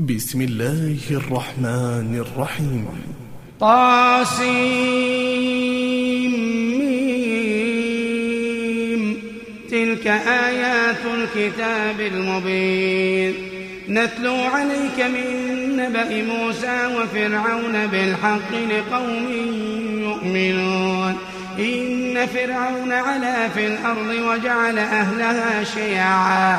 بسم الله الرحمن الرحيم. طاسيم. تلك آيات الكتاب المبين. نتلو عليك من نبأ موسى وفرعون بالحق لقوم يؤمنون. إن فرعون علا في الأرض وجعل أهلها شيعا.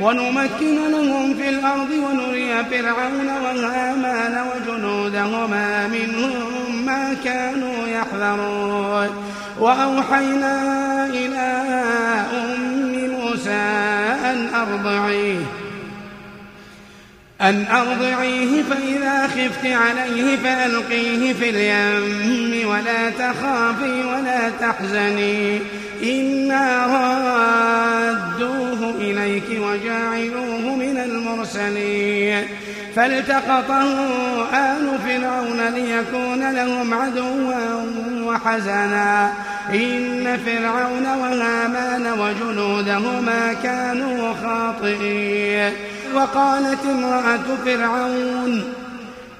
ونمكن لهم في الأرض ونري فرعون وهامان وجنودهما منهم ما كانوا يحذرون. وأوحينا إلى أم موسى أن أرضعيه أن أرضعيه فإذا خفت عليه فألقيه في اليم ولا تخافي ولا تحزني. إنا رادوه إليك وجاعلوه من المرسلين فالتقطه آل فرعون ليكون لهم عدوا وحزنا إن فرعون وهامان وجنودهما كانوا خاطئين وقالت امرأة فرعون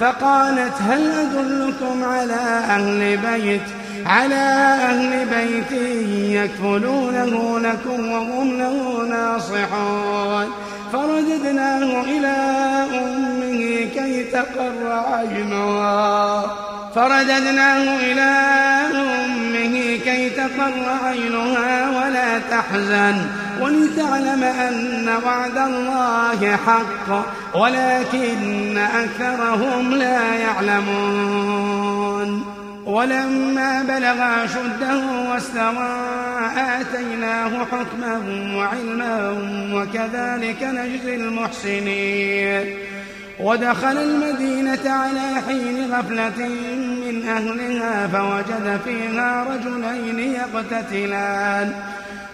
فقالت هل أدلكم على أهل بيت؟ على أهل بيت يكفلونه لكم وهم له ناصحون. فرددناه إلى أمه كي تقر عينها. فرددناه إلى أمه كي تقر عينها ولا تحزن. ولتعلم أن وعد الله حق ولكن أكثرهم لا يعلمون. ولما بلغ شده واستوى آتيناه حكما وعلما وكذلك نجزي المحسنين. ودخل المدينة على حين غفلة من أهلها فوجد فيها رجلين يقتتلان.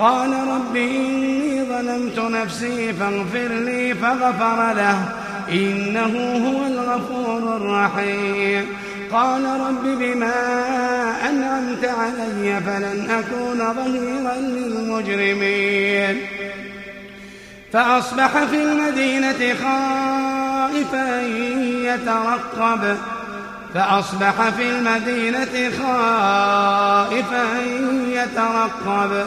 قال رب إني ظلمت نفسي فاغفر لي فغفر له. إنه هو الغفور الرحيم. قال رب بما أنعمت علي فلن أكون ظهيرا للمجرمين. فأصبح في المدينة خائفا يترقب. فأصبح في المدينة خائفا يترقب.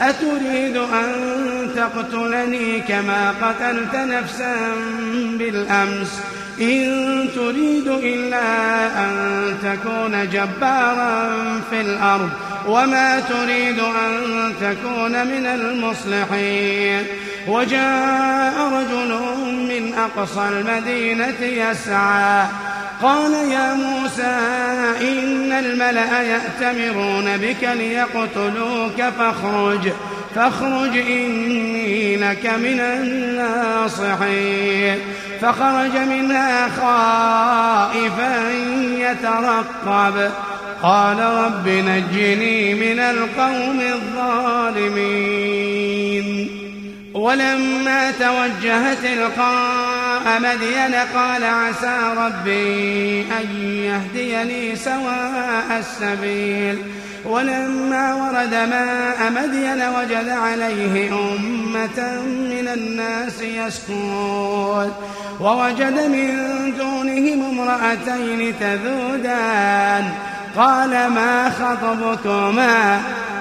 أتريد أن تقتلني كما قتلت نفسا بالأمس؟ إن تريد إلا أن تكون جبارا في الأرض وما تريد أن تكون من المصلحين. وجاء رجل من أقصى المدينة يسعى قال يا موسى إن الملأ يأتمرون بك ليقتلوك فاخرج فاخرج إني لك من الناصحين. فخرج منها خائفا يترقب. قال رب نجني من القوم الظالمين. ولما توجه تلقاء مدين قال عسى ربي أن يهديني سواء السبيل. ولما ورد ماء مدين وجد عليه أمة من الناس يسكون. ووجد من دونهم امرأتين تذودان. قال ما خطبكما؟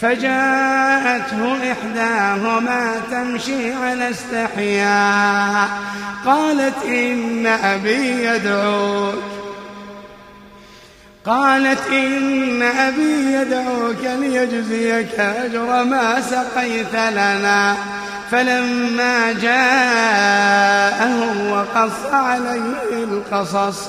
فجاءته إحداهما تمشي على استحياء قالت إن أبي يدعوك. قالت إن أبي يدعوك ليجزيك أجر ما سقيت لنا. فلما جاءه وقص عليه القصص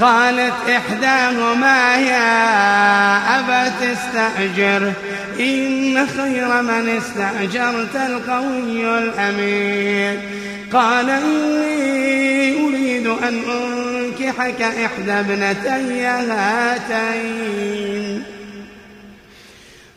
قالت إحداهما يا أبت استأجره إن خير من استأجرت القوي الأمين. قال إني أريد أن أنكحك إحدى ابنتي هاتين.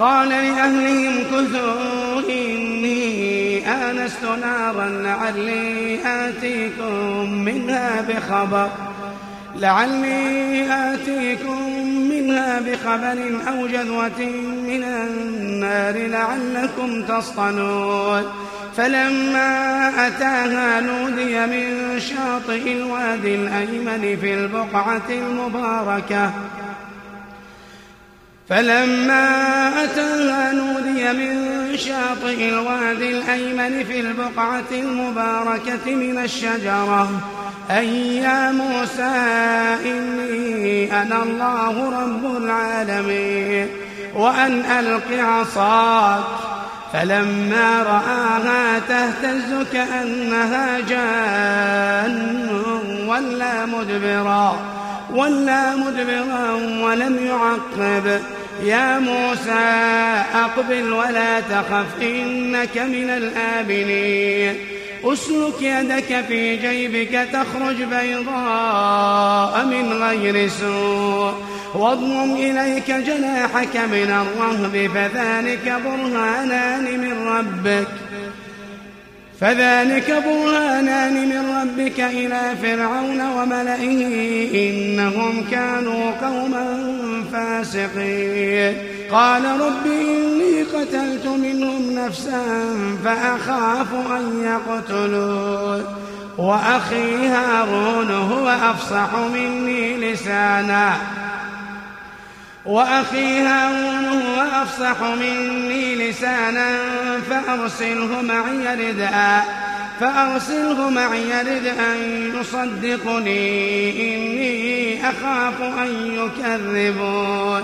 قال لأهلهم كثوا إني آنست نارا لعلي آتيكم منها بخبر لعلي آتيكم منها بخبر أو جذوة من النار لعلكم تصطنون فلما أتاها نودي من شاطئ الوادي الأيمن في البقعة المباركة فلما أتاها نودي من شاطئ الوادي الأيمن في البقعة المباركة من الشجرة أي يا موسى إني أنا الله رب العالمين وأن ألق عصاك. فلما رآها تهتز كأنها جان ولا مدبرا ولا مدبرا ولم يعقب. يا موسى أقبل ولا تخف إنك من الآمنين. أسلك يدك في جيبك تخرج بيضاء من غير سوء. واضمم إليك جناحك من الرهب فذلك برهانان من ربك. فذلك برهانان من ربك إلى فرعون وملئه إنهم كانوا قوما فاسقين. قال رب إني قتلت منهم نفسا فأخاف أن يقتلون. وأخي هارون هو أفصح مني لسانا. وأخي هارون هو أفصح مني لسانا فأرسله معي ردا فأرسله معي رد أن يصدقني إني أخاف أن يكذبون.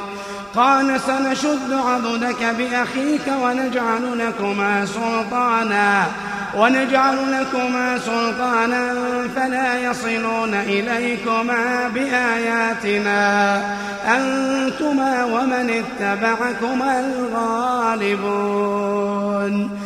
قال سنشد عضدك بأخيك ونجعل لكما سلطانا ونجعل لكما سلطانا فلا يصلون إليكما بآياتنا. أنتما ومن اتبعكما الغالبون.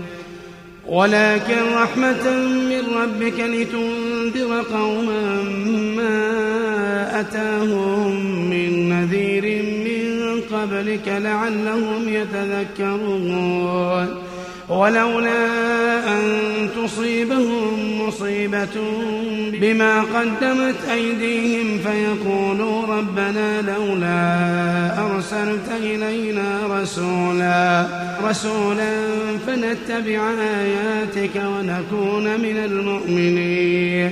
ولكن رحمة من ربك لتنذر قوما ما أتاهم من نذير من قبلك لعلهم يتذكرون. ولولا أن تصيبهم مصيبة بما قدمت أيديهم فيقولوا ربنا لولا أرسلت إلينا رسولا رسولا فنتبع آياتك ونكون من المؤمنين.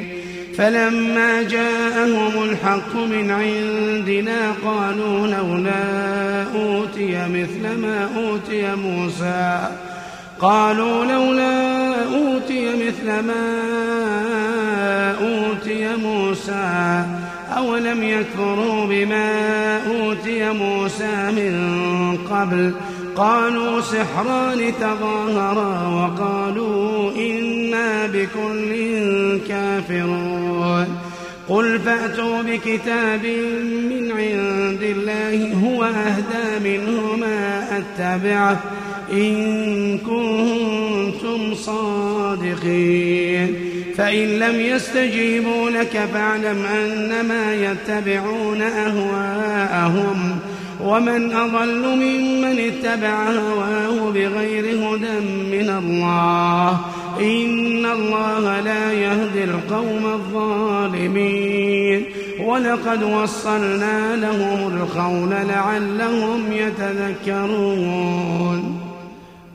فلما جاءهم الحق من عندنا قالوا لولا أوتي مثل ما أوتي موسى. قالوا لولا أوتي مثل ما أوتي موسى أولم يكفروا بما أوتي موسى من قبل قالوا سحران تظاهرا وقالوا إنا بكل كافرون قل فأتوا بكتاب من عند الله هو أهدى منه ما أتبعه إن كنتم صادقين. فإن لم يستجيبوا لك فاعلم أنما يتبعون أهواءهم. ومن أضل ممن اتبع هواه بغير هدى من الله. إن الله لا يهدي القوم الظالمين. ولقد وصلنا لهم القول لعلهم يتذكرون.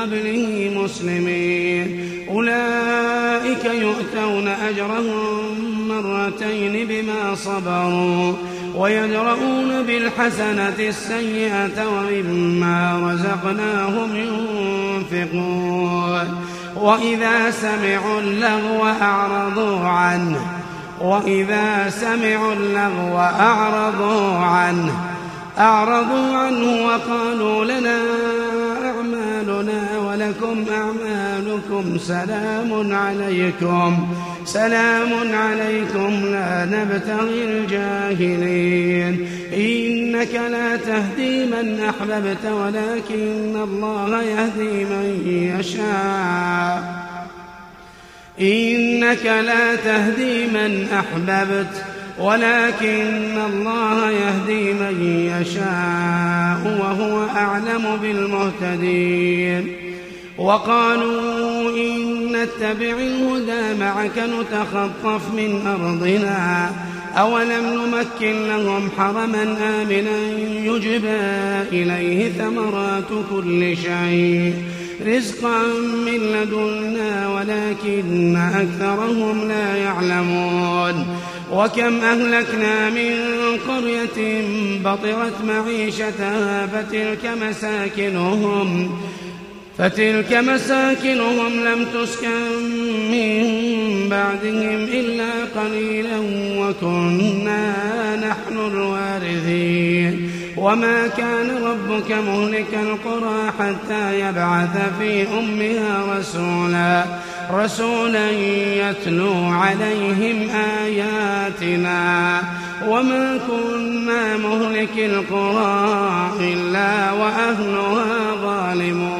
قبله مسلمين. أولئك يؤتون أجرهم مرتين بما صبروا ويدرؤون بالحسنة السيئة ومما رزقناهم ينفقون. وإذا سمعوا اللغو أعرضوا عنه. وإذا سمعوا اللغو أعرضوا عنه. أعرضوا عنه وقالوا لنا أعمالنا ولكم أعمالكم سلام عليكم سلام عليكم لا نبتغي الجاهلين. إنك لا تهدي من أحببت ولكن الله يهدي من يشاء. إنك لا تهدي من أحببت ولكن الله يهدي من يشاء وهو أعلم بالمهتدين. وقالوا إن نتبع الهدى معك نتخطف من أرضنا. أولم نمكن لهم حرما آمنا يجبى إليه ثمرات كل شيء. رزقا من لدنا ولكن أكثرهم لا يعلمون. وكم أهلكنا من قرية بطرت معيشتها فتلك مساكنهم. فتلك مساكنهم لم تسكن من بعدهم إلا قليلا وكنا نحن الوارثين. وما كان ربك مهلك القرى حتى يبعث في أمها رسولا. رسولا يتلو عليهم آياتنا. وما كنا مهلك القرى إلا وأهلها ظالمون.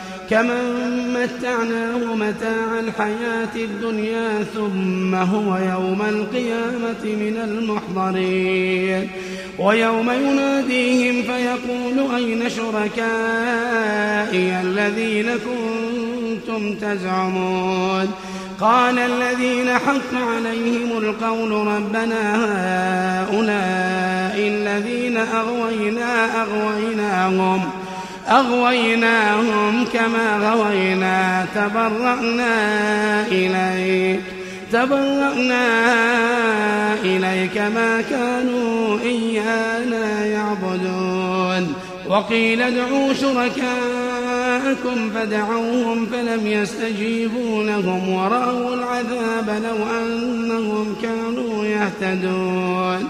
كمن متعناه متاع الحياة الدنيا ثم هو يوم القيامة من المحضرين. ويوم يناديهم فيقول أين شركائي الذين كنتم تزعمون؟ قال الذين حق عليهم القول ربنا هؤلاء الذين أغوينا أغويناهم. أغويناهم كما غوينا تبرأنا إليك تبرأنا إليك ما كانوا إيانا يعبدون. وقيل ادعوا شركاءكم فدعوهم فلم يستجيبوا لهم ورأوا العذاب لو أنهم كانوا يهتدون.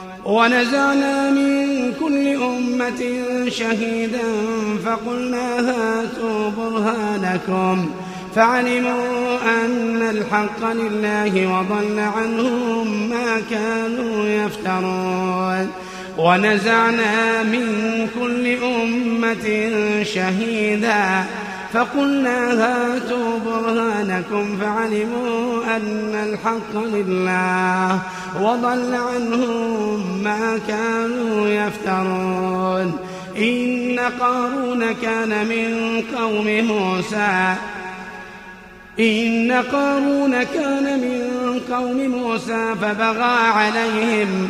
ونزعنا من كل أمة شهيدا فقلنا هاتوا برهانكم فعلموا أن الحق لله وضل عنهم ما كانوا يفترون. ونزعنا من كل أمة شهيدا فقلنا هاتوا برهانكم فعلموا أن الحق لله وضل عنهم ما كانوا يفترون. إن قارون كان من قوم موسى. إن قارون كان من قوم موسى فبغى عليهم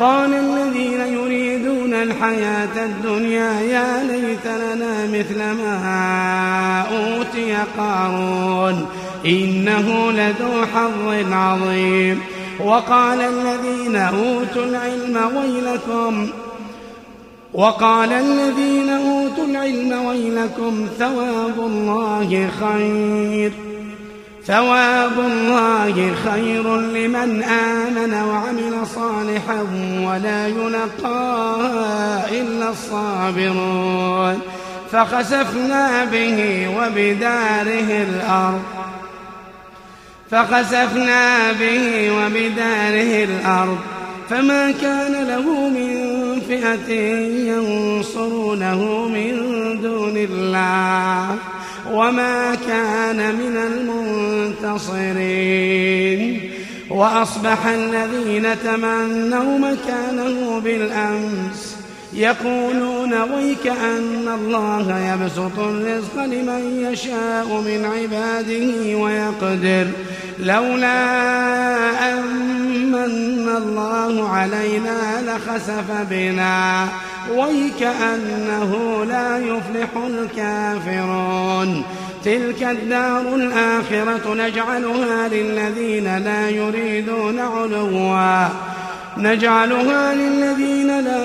قال الذين يريدون الحياة الدنيا يا ليت لنا مثل ما أوتي قارون إنه لذو حظ عظيم. وقال الذين أوتوا العلم ويلكم وقال الذين أوتوا العلم ويلكم ثواب الله خير. ثواب الله خير لمن آمن وعمل صالحا ولا يلقاها إلا الصابرون. فخسفنا به وبداره الأرض. فخسفنا به وبداره الأرض. فما كان له من فئة ينصرونه من دون الله. وما كان من المنتصرين. وأصبح الذين تمنوا مكانه بالأمس يقولون ويك أن الله يبسط الرزق لمن يشاء من عباده ويقدر. لولا أمن الله علينا لخسف بنا. ويكأنه لا يفلح الكافرون. تلك الدار الآخرة نجعلها للذين لا يريدون علوا. نجعلها للذين لا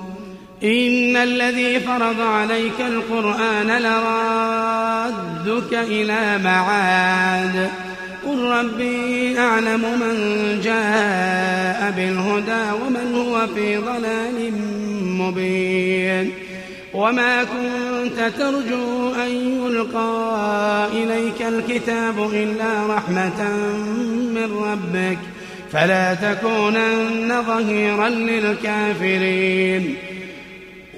إن الذي فرض عليك القرآن لرادك إلى معاد. قل ربي أعلم من جاء بالهدى ومن هو في ضلال مبين. وما كنت ترجو أن يلقى إليك الكتاب إلا رحمة من ربك. فلا تكونن ظهيرا للكافرين.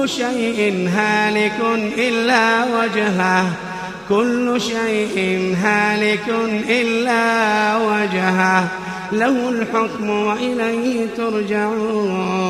كل شيء هالك إلا وجهه. كل شيء هالك إلا وجهه. له الحكم وإليه ترجعون.